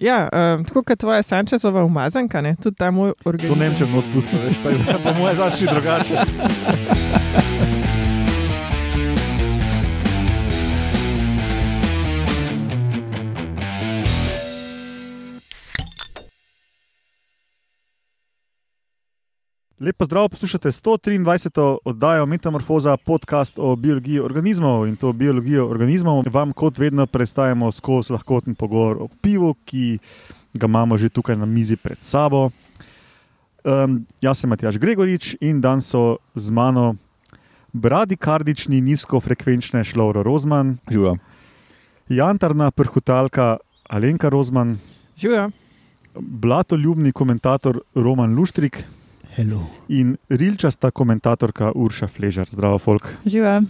Ja, um, tako kot tvoja Sančezova umazanka, ne? tudi ta moj To organizem. ne vem, če bom odpustil, veš, tako da po mojem začni drugače. Lepo zdrav, poslušate 123. oddajo Metamorfoza, podcast o biologiji organizmov in to biologijo organizmov. Vam, kot vedno, predstavljamo skozi lahkoten pogovor o pivu, ki ga imamo že tukaj na mizi pred sabo. Um, jaz sem Matjaš Gregorič in danes so z mano bradikardični nizkofrekvenčne Šlovro Rozman, Živa. jantarna prhutalka Alenka Rozman, Živijo. blatoljubni komentator Roman Luštrik Hello. in rilčasta komentatorka Urša Fležar. Zdravo, folk. Živa.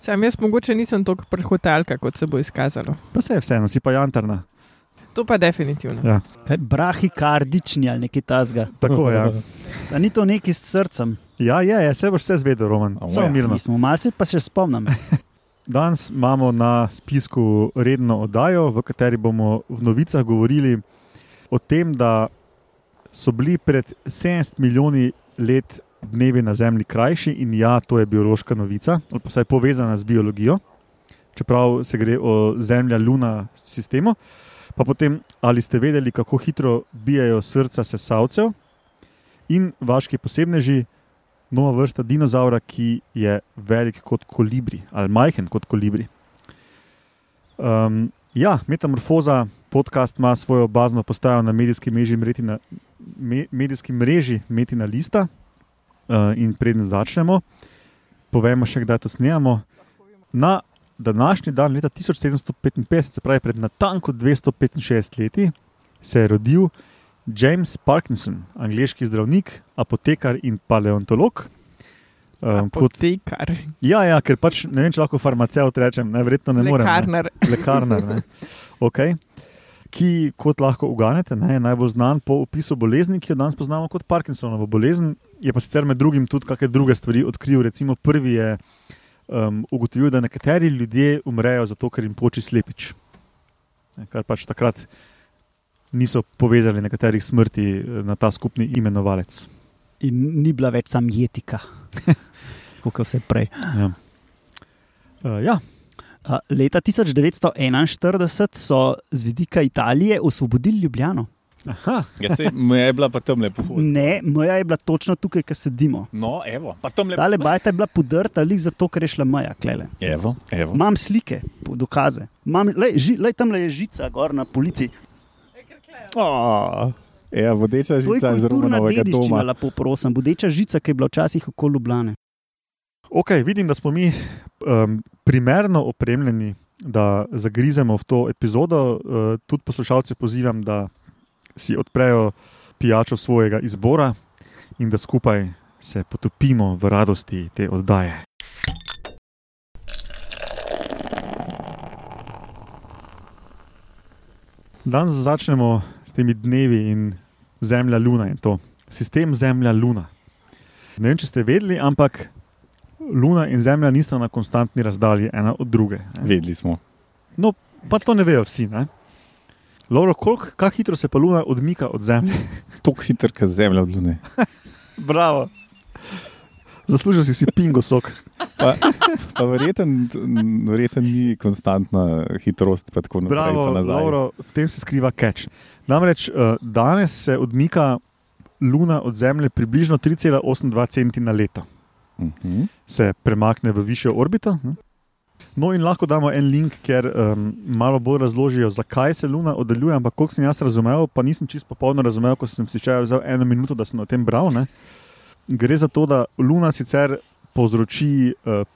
Sam jaz mogoče nisem tako prhotalka, kot se bo izkazalo. Pa se je vseeno, si pa jantarna. To pa definitivno. Ja. Kaj, brahikardični ali nekaj tasga. Tako je. Ja. A ni to neki s srcem? ja, je, je, se boš vse zvedel, Roman. A Samo moja. mirno. Nismo, malo se pa še spomnim. Danes imamo na spisku redno oddajo, v kateri bomo v novicah govorili o tem, da so bili pred 70 milijoni let dnevi na Zemlji krajši in ja, to je biološka novica, ali pa vsaj povezana z biologijo, čeprav se gre o Zemlja-Luna sistemu. Pa potem, ali ste vedeli, kako hitro bijajo srca sesalcev in vaški posebneži, nova vrsta dinozaura, ki je velik kot kolibri ali majhen kot kolibri. Um, ja, Metamorfoza podcast ima svojo bazno postajo na medijski mreži Metina, me, medijski mreži Metina Lista. Uh, in preden začnemo, povemo še, kdaj to snemamo. Na današnji dan, leta 1755, se pravi pred natanko 265 leti, se je rodil James Parkinson, angliški zdravnik, apotekar in paleontolog. Um, kot, Apotekar, ja, ja, ker pač ne vem, če lahko farmaceut rečem, ne, verjetno ne morem. Ne lekarnar. lekarnar, ne. okay. Ki, kot lahko uganete, ne, je najbolj znan po opisu bolezni, ki jo danes poznamo kot Parkinsonovo bolezen. Je pa sicer med drugim tudi kakšne druge stvari odkril. Recimo, prvi je um, ugotovil, da nekateri ljudje umrejo zato, ker jim poči slepič. Kar pač takrat niso povezali nekaterih smrti eh, na ta skupni imenovalec. In ni bila več sam jetika, kot vse prej. Ja. Uh, ja, Leta 1941 so z vidika Italije osvobodili Ljubljano. Aha, Ja, se, moja je bila pa tam lepo hoditi. Ne, moja je bila točno tukaj, kjer sedimo. No, evo, pa tam lepo. Tale bajta je bila podrta, ali zato, ker je šla meja. Klele. Evo, evo. Imam slike, dokaze. Imam, lej, ži, lej, tam je žica, gor na polici. Oh, ja, vodeča je žica iz kulturna Romanovega dediščina, doma. lepo prosim. Bodeča žica, ki je bila včasih okoli Ljubljane. Ok, vidim, da smo mi um, primerno opremljeni, da zagrizemo v to epizodo. Uh, tudi poslušalce pozivam, da si odprejo pijačo svojega izbora in da skupaj se potopimo v radosti te oddaje. Danes začnemo s temi dnevi in Zemlja, Luna in to. Sistem Zemlja, Luna. Ne vem, če ste vedeli, ampak Luna in Zemlja nista na konstantni razdalji ena od druge. ne. Vedeli smo. No, pa to ne vejo vsi. Ne? Koliko, kako hitro se pa Luna odmika od Zemlje? Tako hiter, kot zemlja od Lune. Bravo. Zaslužil si si pingo sok. Pa, pa verjeten, verjeten ni konstantna hitrost, pa tako naprej. Bravo. Lauro, v tem se skriva catch. Namreč uh, danes se odmika Luna od Zemlje približno 3,82 centi na leto. Mhm. Se premakne v višjo orbito. ne. No, in lahko damo en link, ker um, malo bolj razložijo, zakaj se Luna oddaljuje. Ampak, koliko sem jaz razumel, pa nisem čisto popolno razumel, ko sem si še vzel eno minuto, da sem o tem bral. Ne? Gre za to, da Luna sicer povzroči uh,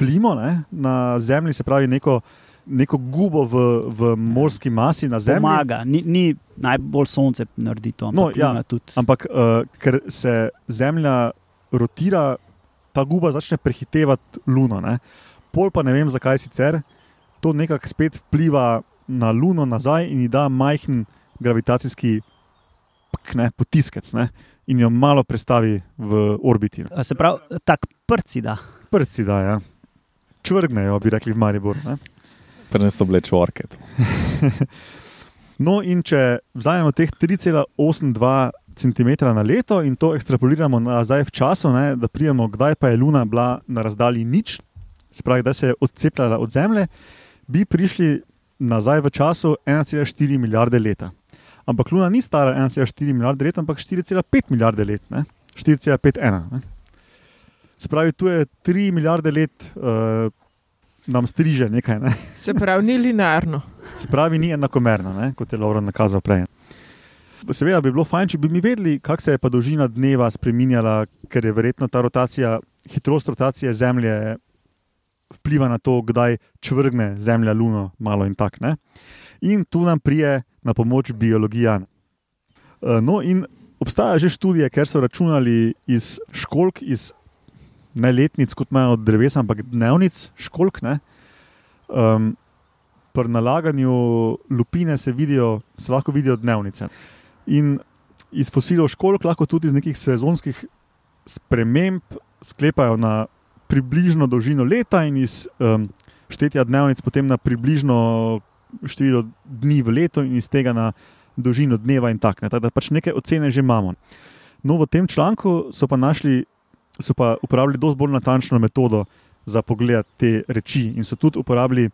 plimo ne, na Zemlji, se pravi neko, neko gubo v, v morski masi na Zemlji. Pomaga, ni, ni najbolj sonce naredi to, No, ampak ja, Luna tudi. Ampak uh, ker se Zemlja rotira, ta guba začne prehitevati Luno. Ne? Pol pa ne vem, zakaj sicer to nekako spet vpliva na Luno nazaj in ji da majhen gravitacijski pk, ne, potiskec ne? in jo malo prestavi v orbiti. A Se pravi, tak prci da. Prci da, ja. čvrgnejo, bi rekli v Mariboru. Ne? So bile čvorke. to. No, in če vzamemo teh 3,82 cm na leto in to ekstrapoliramo nazaj v času, ne, da pridemo, kdaj pa je Luna bila na razdalji nič, se pravi, da se je odcepljala od Zemlje, bi prišli nazaj v času 1,4 milijarde leta. Ampak Luna ni stara 1,4 milijarde let, ampak 4,5 milijarde let, ne? 4,51. ne. Se pravi, tu je 3 milijarde let, uh, nam striže nekaj, ne? Se pravi, ni linearno. se pravi, ni enakomerno, ne? kot je Laura nakazal prej. Seveda bi bilo fajn, če bi mi vedeli, kako se je pa dolžina dneva spremenjala, ker je verjetno ta rotacija, hitrost rotacije Zemlje vpliva na to, kdaj čvrgne Zemlja Luno, malo in tako. In tu nam prije na pomoč biologija. E, No, in obstajajo že študije, ker so računali iz školk, iz ne letnic, kot imajo od drevesa, ampak dnevnic, školk. Ne, um, pri nalaganju lupine se, vidijo, se lahko vidijo dnevnice. In iz fosilov školk lahko tudi iz nekih sezonskih sprememb sklepajo na približno dolžino leta in iz um, štetja dnevnic potem na približno število dni v letu in iz tega na dolžino dneva in tako. ne. Tako da pač neke ocene že imamo. No, v tem članku so pa našli, so pa uporabili dosti bolj natančno metodo za pogled te reči in so tudi uporabili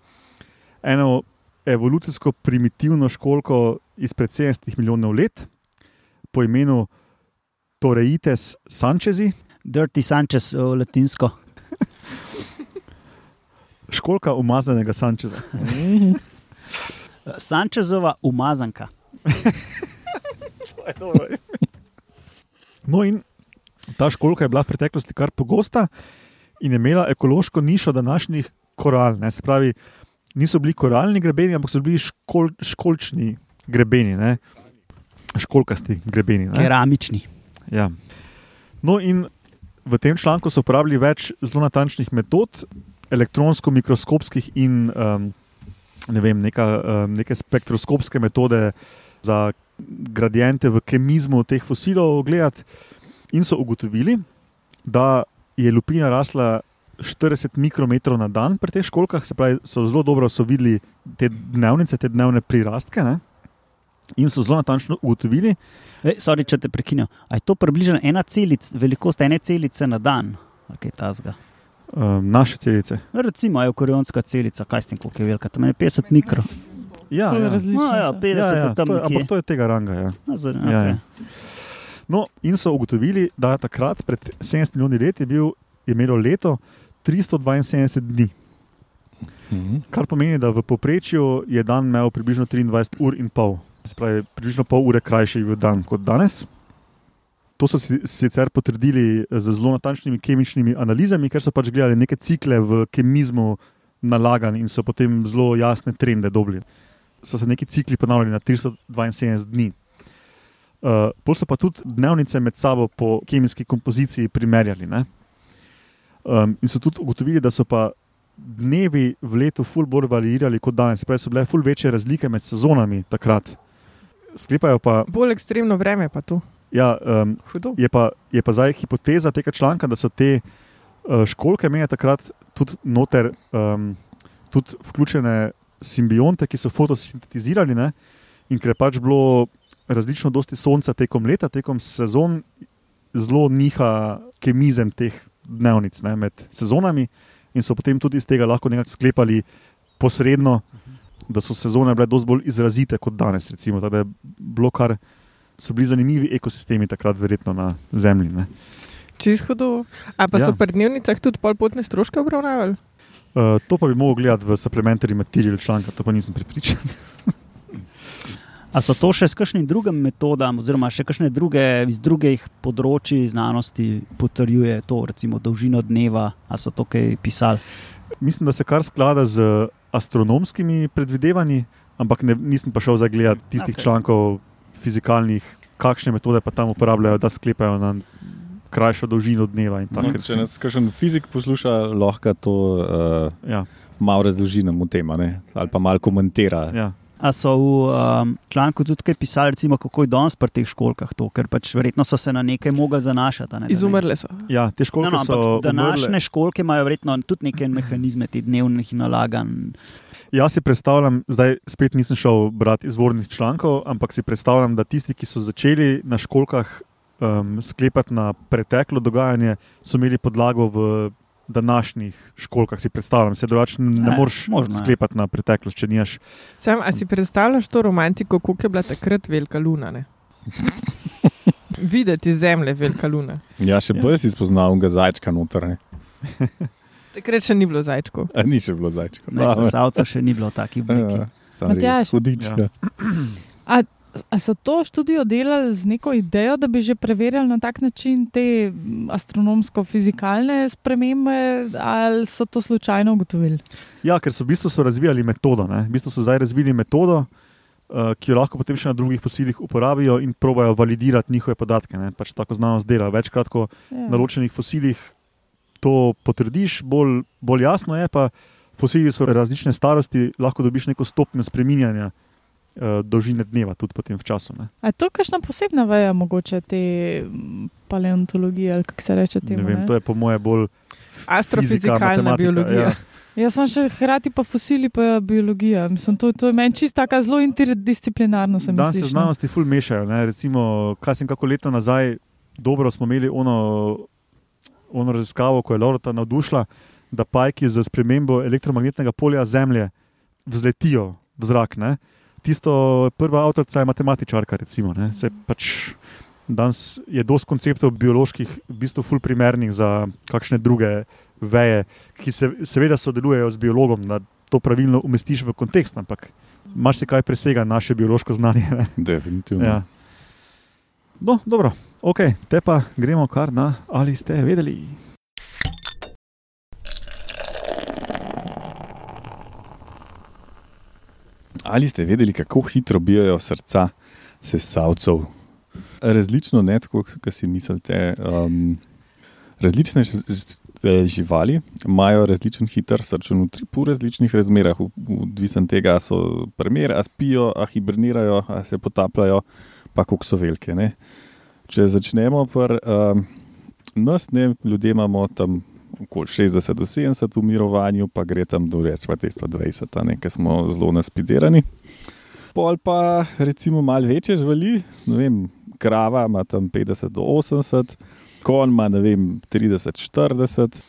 eno evolucijsko primitivno školko izpred 70 milijonov let po imenu Toreites sančezi, Dirty Sanchez, v latinsko. školka umazanega sančeza. Sančezova umazanka. No, in ta školka je bila v preteklosti kar pogosta in je imela ekološko nišo današnjih koral. Ne? Se pravi, niso bili koralni grebeni, ampak so bili škol, školčni grebeni, ne? školkasti grebeni. Ne? Keramični. Ja. No, in v tem članku so uporabili več zelo natančnih metod, elektronsko-mikroskopskih in um, ne vem, neka, um, neke spektroskopske metode za gradiente v kemizmu teh fosilov gledati, in so ugotovili, da je lupina rasla 40 mikrometrov na dan pri teh školkah, se pravi, so zelo dobro so videli te dnevnice, te dnevne prirastke. Ne? In so zelo natančno ugotovili, Ej, sorry, če te prekinem. A je to približno ena celica, velikost ene celice na dan? Okay, tazga. um, naše celice. Recimo, je korionska celica, kaj s tem, koliko je velika, tam je 50 mikro. Ja, ja. različno No, ja, so. 50 ja, ja, je tam to je, nekje. ampak to je tega ranga. Ja. A, zar- Ja, okej. ja. No, in so ugotovili, da takrat, pred 70 milijoni let, je, bil, je imelo leto 372 dni. Mhm. Kar pomeni, da v povprečju je dan imel približno 23 ur in pol. Se pravi, približno pol ure krajši je bil dan kot danes. To so si sicer potrdili z zelo natančnimi kemičnimi analizami, ker so pač gledali neke cikle v kemizmu nalagan in so potem zelo jasne trende dobili. So se neki cikli ponavljali na 372 dni. Uh, pol so pa tudi dnevnice med sabo po kemijski kompoziciji primerjali. ne. Um, in so tudi ugotovili, da so pa dnevi v letu ful bolj variirali kot danes. Pravi, so bile ful večje razlike med sezonami takrat. Sklepajo pa, Bolj ekstremno vreme pa tu. ja, um, Hudo. je, pa, je pa zdaj hipoteza tega članka, da so te uh, školke imele takrat tudi noter, um, tudi vključene simbionte, ki so fotosintetizirali. Ne? In ker je pač bilo različno dosti sonca tekom leta, tekom sezon, zelo niha kemizem teh dnevnic ne, med sezonami, in so potem tudi iz tega lahko nekako sklepali posredno, da so sezone bile dosti bolj izrazite kot danes. Recimo, da je bilo kar. So bili zanimivi ekosistemi takrat, verjetno na Zemlji. Ne. Čist hudo. A pa Ja. ja. so pri dnevnicah tudi pol potne stroške obravnavali? Uh, to pa bi mogel gledati v supplementary material članka, to pa nisem pripričan. A so to še s kakšnim drugim metodam, oziroma še kakšne druge iz drugih področji znanosti potrjuje to, recimo dolžino dneva, a so to kaj pisali? Mislim, da se kar sklada z astronomskimi predvidevanji, ampak ne, nisem pa šel zagledati tistih okay. člankov fizikalnih, kakšne metode pa tam uporabljajo, da sklepajo na krajšo dolžino dneva. in tako, No, če nas kakšen fizik posluša, lahko to uh, Ja, malo razloži nam v tem, a ne? ali pa malo komentira. ja. A so v um, članku tudi kaj pisali, recimo, kako je danes pri teh školkah to, ker pač verjetno so se na nekaj mogli zanašati. a Ne, Izumrle so. Ja, te No, školke no, so ampak današnje umrle. školke imajo verjetno tudi neke mehanizme, te dnevnih nalaganj. Jaz si predstavljam, zdaj spet nisem šel brati izvornih člankov, ampak si predstavljam, da tisti, ki so začeli na školkah um, sklepati na preteklo dogajanje, so imeli podlago v današnjih školkah. Si predstavljam, se drugače ne Eh, moreš ja. sklepati na preteklost, če nimaš. Sam, a si predstavljaš to romantiko, koliko je bila takrat velika luna? Ne? Videti zemlje, velika luna. Ja, še Ja. bolj si spoznal ga zajčka noter. Ne? Takrat še ni bilo zajčkov. A ni še bilo zajčka. Ne, Zasavca še ni bilo takih obliki. Ja, Hudič. Ja. Ja. A so to študijo delali z neko idejo, da bi že preverjali na tak način te astronomsko-fizikalne spremembe, ali so to slučajno ugotovili? Ja, ker so v bistvu so razvijali metodo. Ne? V bistvu so zdaj razvili metodo, uh, ki jo lahko potem še na drugih fosilih uporabijo in probajo validirati njihove podatke. Ne? Pač tako znanost dela. Večkrat, ko Ja. na ločenih fosilih to potrdiš, bolj, bolj jasno je pa, fosili so različne starosti, lahko dobiš neko stopnjo spreminjanja dolžine dneva, tudi potem v času. Ne, A je to kakšna posebna veja, mogoče te mm, paleontologije ali kako se reče ne temu? vem, to je po moje bolj Astrofizikalna biologija. ja. Jaz sem še hkrati pa fosili, pa biologija. Mislim, to, to je meni čisto tako zelo interdisciplinarno. Danes se no. znanosti ful mešajo. Ne? Recimo, kaj sem kako leto nazaj, dobro smo imeli ono, ono raziskavo, ko je Loreta navdušila, da pajki za spremembo elektromagnetnega polja Zemlje vzletijo v zrak. Ne? Tisto prva avtorica je matematičarka, recimo. Se pač Danes je dosti konceptov bioloških, v bistvu ful primernih za kakšne druge veje, ki se, seveda sodelujejo z biologom, da to pravilno umestiš v kontekst, ampak marsikaj presega naše biološko znanje. ne. Definitivno. Ja. No, dobro, ok, te pa gremo kar na ali ste vedeli. Ali ste vedeli, kako hitro bijajo srca sesalcev? Različno, ne tako, kot si mislite. Um, različne eh, živali imajo različen hiter srčni utrip v različnih razmerah, odvisen tega, ali so primer, a spijo, a hibernirajo, a se potapljajo, pa koliko so velike. Ne? Če začnemo pri um, nas, ne, ljudje imamo tam okoli 60 do 70 v mirovanju, pa gre tam do recimo 220, ne, ker smo zelo naspiderani. Pol pa recimo malo večje živali, ne vem, krava ima tam 50 do 80, konj ima ne vem 30, 40.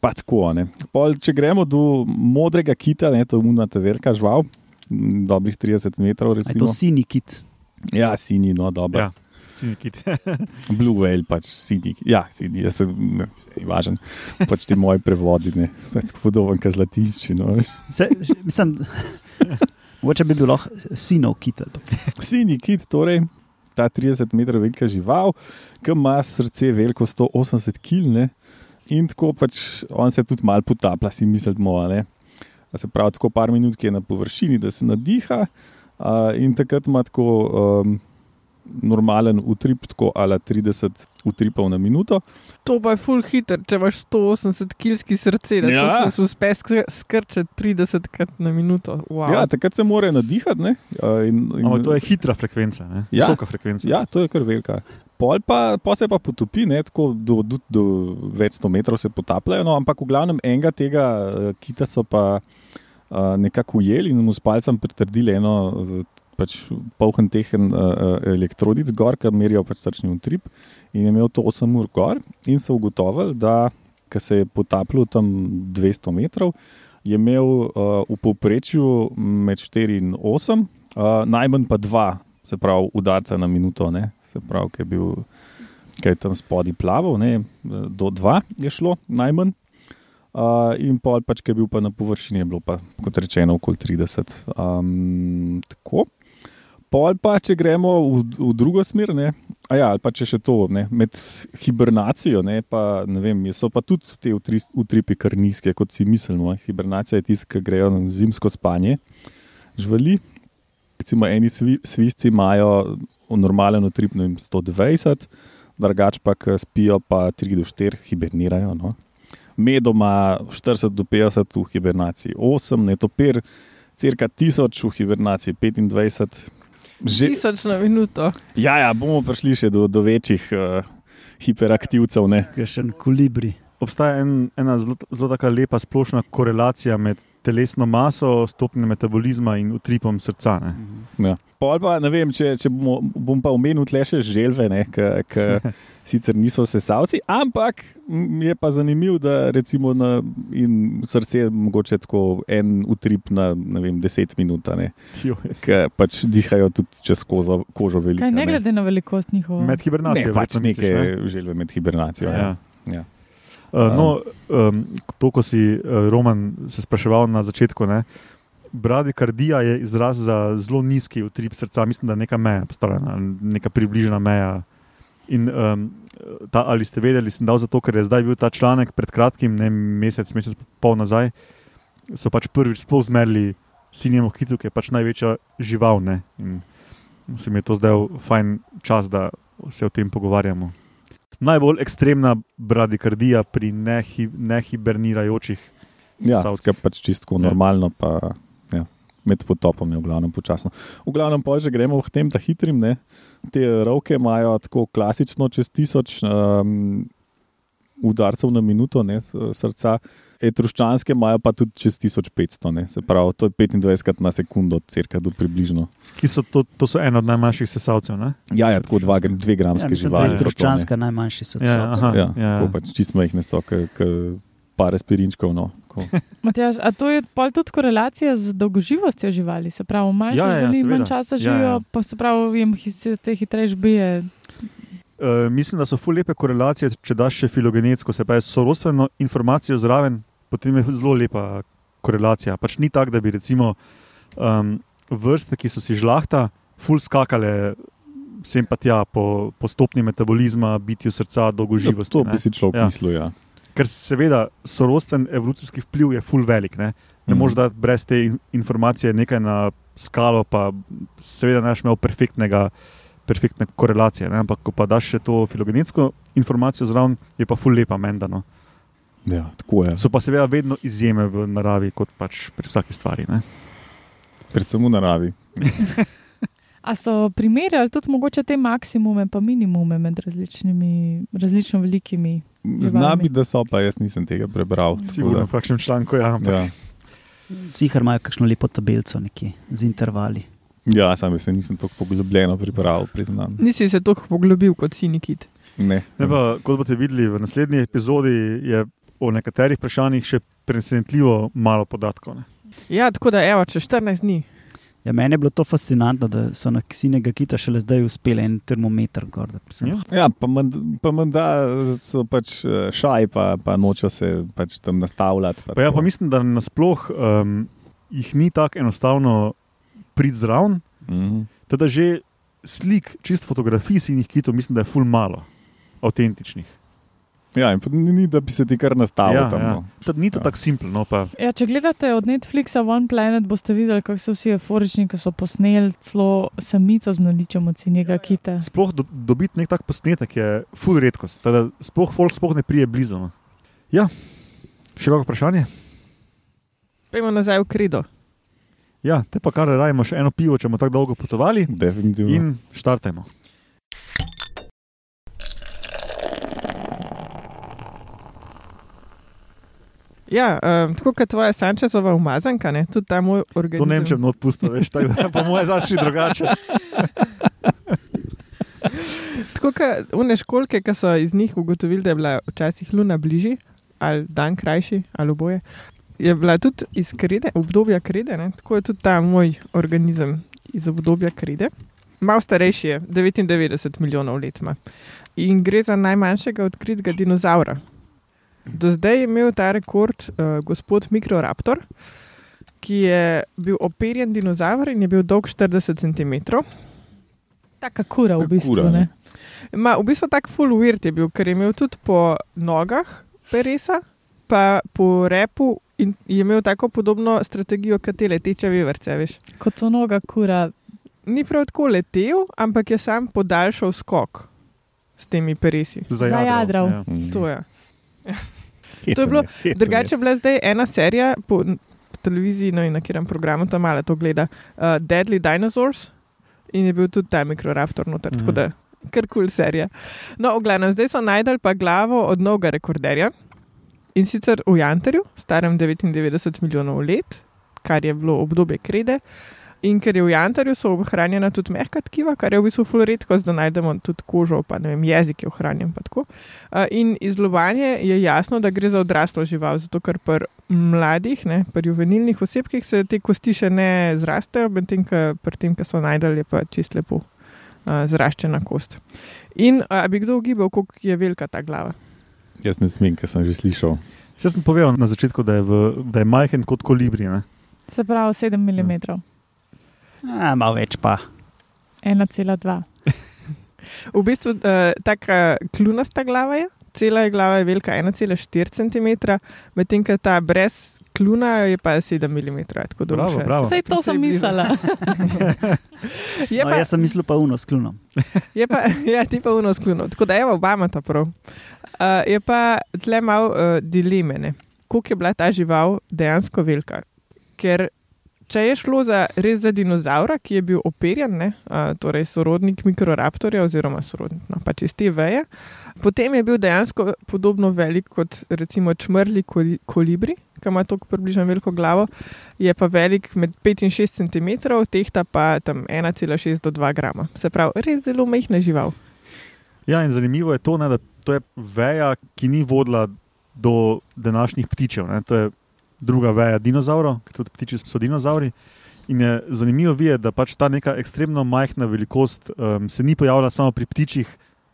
Pa tako, ne. Pol, če gremo do modrega kita, ne, to je umnata velika žival, dobrih 30 metrov. A je Recimo. to sini kit. Ja, sini, no, dobro. Ja, sinikit. Blue whale, pač sini. Ja, sini, jaz sem ne, saj ni važen. Pač ti moji prevodi, ne, tako podoben, kot zlatišči. No. Se, mislim, mogoče bi bil lahko sinov kit. Sini kit, torej ta 30 metrov velika žival, ki ima srce veliko 180 kg. In tako pač on se tudi malo potaplja, si mislimo. a ne. A Se pravi, tako par minut, je na površini, da se nadiha, a, in takrat ima tako um, normalen utrip, tako ali 30 utripov na minuto. To pa je full hiter, če imaš 180 kilski srce, da Ja. se uspe skr- skrčiti 30 krat na minuto. Wow. Ja, takrat se mora nadihati. ne, In, in, Ampak to je hitra frekvenca, ne? Ja. visoka frekvenca. Ja, to je kar velika. Pol pa, pa se pa potopi, ne, tako do, do, do več sto metrov se potapljajo, no, ampak v glavnem enega tega eh, kita so pa uh, nekako ujeli in mu s palcem pritrdili eno eh, pač polhen tehen uh, elektrodic gor, ki merijo pač srčni utrip. In je imel to 8 ur gor in so ugotovili, da ko se je potapljal tam 200 metrov, je imel uh, v povprečju med 4 in 8, uh, najmanj pa 2, se pravi, udarca na minuto, ne? se pravi, ki je bil. Kaj je tam spodaj plaval, ne, do 2 je šlo, najmanj. Uh, in pol, pač, ki je bil pa na površini, je bilo pa, kot rečeno, okoli 30. Um, tako. Pol pa, če gremo v, v drugo smer, ne, ja, ali pa če še to, ne, med hibernacijo, ne, pa, ne vem, so pa tudi te utri, utripi kar nizke, kot si mislimo. Hibernacija je tista, ki grejo na zimsko spanje živali. Recimo, eni svi, svisci imajo normalen utrip na 120, drugače pa, ki spijo, pa 3 do 4 hibernirajo. No. Medoma 40 do 50 v hibernaciji, 8, netopir cirka 1000 v hibernaciji, 25. Že, Tisoč na minuto. ja, ja, bomo prišli še do, do večjih uh, hiperaktivcev. Ne? Je še en kolibri. Obstaja en, ena zelo, zelo taka lepa splošna korelacija med telesno maso, stopnjo metabolizma in utripom srca. Ne. Ja. Pol pa, ne vem, če, če bomo, bom pa omenil tle še želve, ki sicer niso sesalci, ampak je pa zanimivo, da recimo na in srce mogoče tako en utrip na ne vem, 10 minut, ki pač dihajo tudi čez kozo, kožo veliko. Kaj ne glede na velikost njihovo. Med Ne, hibernacijo. pač verjetno neke misliš, ne? želve med hibernacijo. Ja. Ja. Ja. Uh, no, um, to, ko si uh, Roman se spraševal na začetku, ne, bradikardija je izraz za zelo nizki utrip srca, mislim, da je neka meja postavljena, neka približna meja. In um, ta, ali ste vedeli, sem dal zato, ker je zdaj bil ta članek pred kratkim, ne mesec, mesec pol nazaj, so pač prvič sploh zmerili sinjemu hitu, ki je pač največja žival. Ne, in se mi je to zdaj fajn čas, da se o tem pogovarjamo. Najbolj ekstremna bradikardija pri nehi, nehibernirajočih Ja, sesalcih. skratka, pač čisto Ja. normalno, pa ja, med potopom je v glavnem počasno. V glavnem pa že gremo v tem, da hitrim. Ne? Te roke imajo tako klasično čez tisoč um, udarcev na minuto ne, srca, etruščanske imajo pa tudi čez 1500, ne. se pravi, to je 25 na sekundo, cirka do približno. Ki so to, to so eno od najmanjših sesalcev. Ne? Ja, ja tako dva, dve Ja, gramske mislim, da živali. je so to, ne. Truščanska najmanjši Ja, sodnik. aha. Ja, Ja. tako pač čist majhne so, par aspirinčkov. No. Matjaž, a to je tudi korelacija z dolgoživostjo živali? Se pravi, manjše Ja, ja, ja, živali manj časa Ja, živijo, ja. pa se pravi, jim se te hitreje bije. Uh, mislim, da so ful lepe korelacije, če daš še filogenetsko, se pravi sorodstveno informacijo zraven, potem je zelo lepa korelacija. Pač ni tako, da bi recimo um, vrste, ki so si žlahta, ful skakale sem pa tja po, po stopni metabolizma, bitju srca, dolgoživosti. To ne. bi si človek Ja. mislil. Ja. Ker seveda sorodstven evolucijski vpliv je ful velik. Ne, ne Mhm. moreš dati brez te in- informacije nekaj na skalo, pa seveda ne boš imel perfektnega. Perfektne korelacije, ne? ampak ko pa daš še to filogenetsko informacijo zraven, je pa ful lepa mendano. Ja, tako je. So pa seveda vedno izjeme v naravi, kot pač pri vsaki stvari. Ne? Predvsem v naravi. A so primerjali tudi mogoče te maksimume in minimume med različnimi, različno velikimi? Zna bi, da so, pa jaz nisem tega prebral. tako Sigurno v kakšnem članku. Ja, ampak, Ja, Sihar imajo kakšno lepo tabelico nekje z intervali. ja sam se nisem tako poglobljeno prebral, priznam. Nisi se toliko poglobil kot si nikit. Ne. Ne pa, kot boste videli v naslednji epizodi, je o nekaterih vprašanjih še presenetljivo malo podatkov. Ne? Ja, tako da, evo, čez 14 dni. Ja, meni je bilo to fascinantno, da so na sinega kita šele zdaj uspeli en termometer gor. da sem- Ja. Ja, pa mend- pa menda so pač eh, šaj, pa, pa nočejo se pač tam nastavljati. Pa ja, tako. pa mislim, da nasploh um, jih ni tako enostavno priti zraven. Mhm. Teda že slik, čist fotografij sinih kitov, mislim, da je ful malo avtentičnih. Ja, ni, ni, da bi se ti kar nastavil Ja, tam. ja. No. Ni to Ja. tako simpel. No, pa, Ja, če gledate od Netflixa One Planet, boste videli, kako so vsi euforični, ko so posneli celo samico z mladičem od sinjega kita. sploh do, dobiti nek tak posnetek je ful redkost. Teda sploh folk sploh ne prije blizu. No. Ja, še kakšno vprašanje? Pejmo nazaj v kredo. Ja, te pa kar rajmo še eno pivo, če bomo tako dolgo potovali Definitivno. in štartajmo. Ja, um, tako kot tvoja Sančezova umazanka, ne? tudi ta moj organizem. To ne vem, če bom odpustil, veš, tako da po mojem začne drugače. Tako kot une školke, ki so iz njih ugotovili, da je bila včasih luna bližji ali dan krajši ali oboje. Je bila tudi iz krede, obdobja krede, ne? tako je tudi ta moj organizem iz obdobja krede. Mal starejši je, 99 milijonov let ima. In gre za najmanjšega odkritega dinozaura. Do zdaj je imel ta rekord uh, gospod Mikroraptor, ki je bil operjen dinozaur in je bil dolg 40 cm. Taka kura v bistvu. kura, ne. ne. Ma, v bistvu tak full weird je bil, ker je imel tudi po nogah peresa, pa po repu in je imel tako podobno strategijo, kot te leteče vevrce. Veš. Kot so noga kura. Ni prav tako letel, ampak je sam podaljšal skok s temi peresi. Zajadral. Ja. Mhm. To je. Hecen to je bilo hecen Drugače je bila zdaj ena serija, po, televiziji, no in na katerem programu tam malo to gleda, uh, Deadly Dinosaurs in je bil tudi ta mikroraptor noter, mm. tako Mhm. da kar kul cool serija. No, v glavnem, zdaj so najdel pa glavo od novega rekorderja in sicer v Jantarju, starem 99 milijonov let, kar je bilo obdobje krede. In ker je v Jantarju so ohranjena tudi mehka tkiva, kar je v bistvu ful redko, da najdemo tudi kožo, pa ne vem, jezik je ohranjen. pa tako. In iz lovanja je jasno, da gre za odraslo žival, zato ker pri mladih, ne, pri juvenilnih osebkih se te kosti še ne zrastejo, medtem ko pri tem, ki so najdel, je pa čist lepo uh, zraščena kost. In a bi kdo ugibal, koliko je velika ta glava? Jaz ne smem, ker sem že slišal. Vse sem povedal na začetku, da je, v, da je majhen kot kolibri. Ne? Se pravi 7 mm, A, malo več pa. 1,2. V bistvu uh, taka kljunasta glava je, cela je glava je velika 1,4 cm, medtem ko ta brez kljuna je pa 7 mm. Bravo, bravo. Sej to sem mislila. Je No, pa, jaz sem mislil pa uno s klunom. je pa, ja, ti pa uno skluno. Tako da je Obama ta prav. Uh, je pa tle malo uh, dileme, ne. koliko je bila ta žival dejansko velika. Ker če je šlo za res za dinozaura, ki je bil operjen, ne, uh, torej sorodnik mikroraptorja oziroma sorodnik no, pač iz te veje, potem je bil dejansko podobno velik kot recimo čmrli koli, kolibri, ki ima tako približno veliko glavo, je pa velik med 5 in 6 cm, tehta pa tam 1,6 do 2 grama. Se pravi, res zelo majhna žival. Ja, in zanimivo je to, ne, da to je veja, ki ni vodila do današnjih ptičev. Ne. To je druga veja dinozaurov, ker tudi ptiči so dinozauri. In je zanimivo videti, da pač ta neka ekstremno majhna velikost um, se ni pojavila samo pri ptičih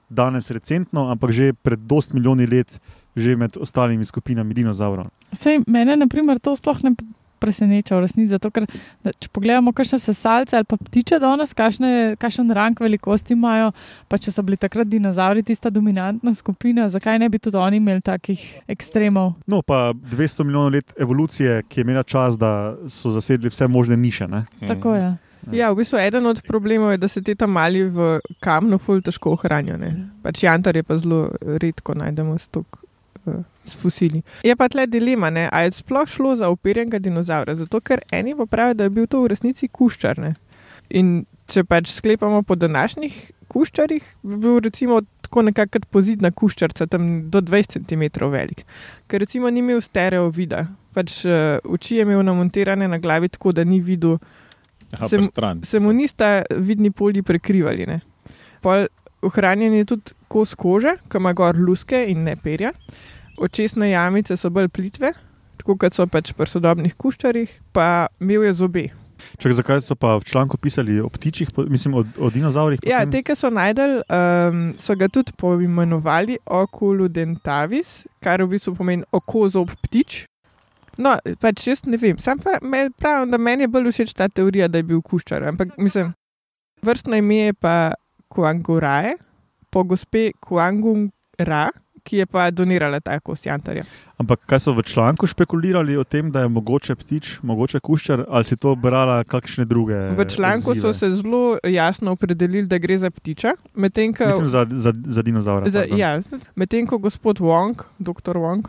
danes recentno, ampak že pred dost milijoni let, že med ostalimi skupinami dinozaurov. Sej, mene, na primer, to sploh ne preseneča v resnici. Zato, ker, da, če pogledamo, kakšne sesalce ali pa ptiče danes, kakšne, kakšen rang velikosti imajo, pa če so bili takrat dinozauri tista dominantna skupina, zakaj ne bi tudi oni imeli takih ekstremov? No, pa 200 milijonov let evolucije, ki je imela čas, da so zasedli vse možne niše. Ne. Tako je. Ja, v bistvu eden od problemov je, da se te tam mali v kamnu ful težko ohranijo. ne. Pač jantar je pa zelo redko najdemo stok. Uh, S fosili. Je pa tle dilema, ne? ali je sploh šlo za operjenega dinozaura, zato ker eni pa pravijo, da je bil to v resnici kuščar. Ne? In če pač sklepamo po današnjih kuščarjih, bi bil recimo tako nekako pozidna kuščarca, tam do 20 cm velik. Ker recimo ni imel stereo vida, pač uh, oči je imel namontirane na glavi tako, da ni videl Aha, stran. se mu nista vidni polji prekrivali. Ne. Pol ohranjen je tudi kos kože, ki ima gor luske in ne perja. Očesne jamice so bolj plitve, tako kot so pač pri sodobnih kuščarjih, pa imel je zobe. Čak, zakaj so pa v članku pisali o ptičih, mislim o, o dinozaurih? Ja, potem? te, ki so najdel, um, so ga tudi poimenovali okuludentavis, kar v bistvu pomeni oko zob ptič. No, pač jaz ne vem, sam pra, me, pravim, da meni je bolj všeč ta teorija, da je bil kuščar. Ampak mislim, vrstno ime je pa Kuangurae, po gospe Kuangungra, ki je pa donirala ta kost jantarja. Ampak kaj so v članku špekulirali o tem, da je mogoče ptič, mogoče kuščar, ali si to brala kakšne druge? V članku so odzive? se zelo jasno opredelili, da gre za ptiča, medtem ko. Mislim za, za, za dinozaura. Za, pardon. ja, medtem ko gospod Wong, doktor Wong,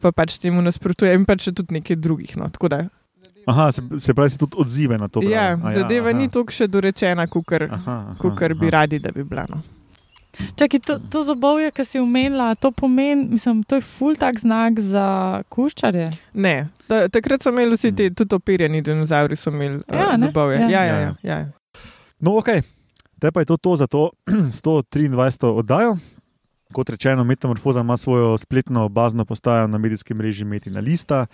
pa pač temu nasprotuje in pač tudi nekaj drugih. No, tako da, Aha, se, se pravi, si tudi odzive na to. brala. ja, A zadeva aha. ni tako še dorečena, kot bi aha. radi, da bi bila. No. Čakaj, to, to zobovje, ki si umenila, to pomeni, mislim, to je ful tak znak za kuščarje. Ne, ta, takrat so imeli vsi ti, tudi operjeni dinozauri, so imeli Ja, uh, ne? zobove. Ja. Ja, ja, Ja, ja, ja. No, ok, te pa je to, to za to 123. oddajo. Kot rečeno, Metamorfoza ima svojo spletno bazno postajo na medijskem mreži Metina Lista.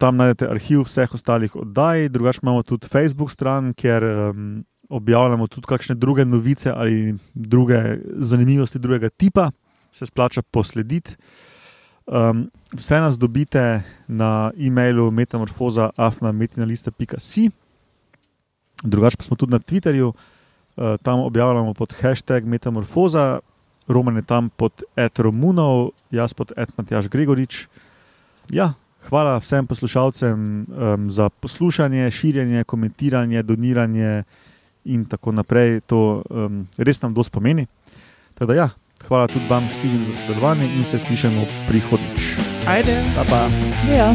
Tam najdete arhiv vseh ostalih oddaj, drugače imamo tudi Facebook stran, kjer um, objavljamo tudi kakšne druge novice ali druge zanimivosti drugega tipa, se splača poslediti. Um, vse nas dobite na e-mailu metamorfoza.afnametinalista.si. Drugače pa smo tudi na Twitterju, uh, tam objavljamo pod hashtag Metamorfoza, Roman je tam pod Ed Romunov, jaz pod Ed Matjaš Gregorič. Ja, hvala vsem poslušalcem um, za poslušanje, širjenje, komentiranje, doniranje in tako naprej. To um, res nam dosti pomeni. Da ja, hvala tudi vam štirim za sodelovanje in se slišimo prihodnjič. Ajde. Pa pa. Ja.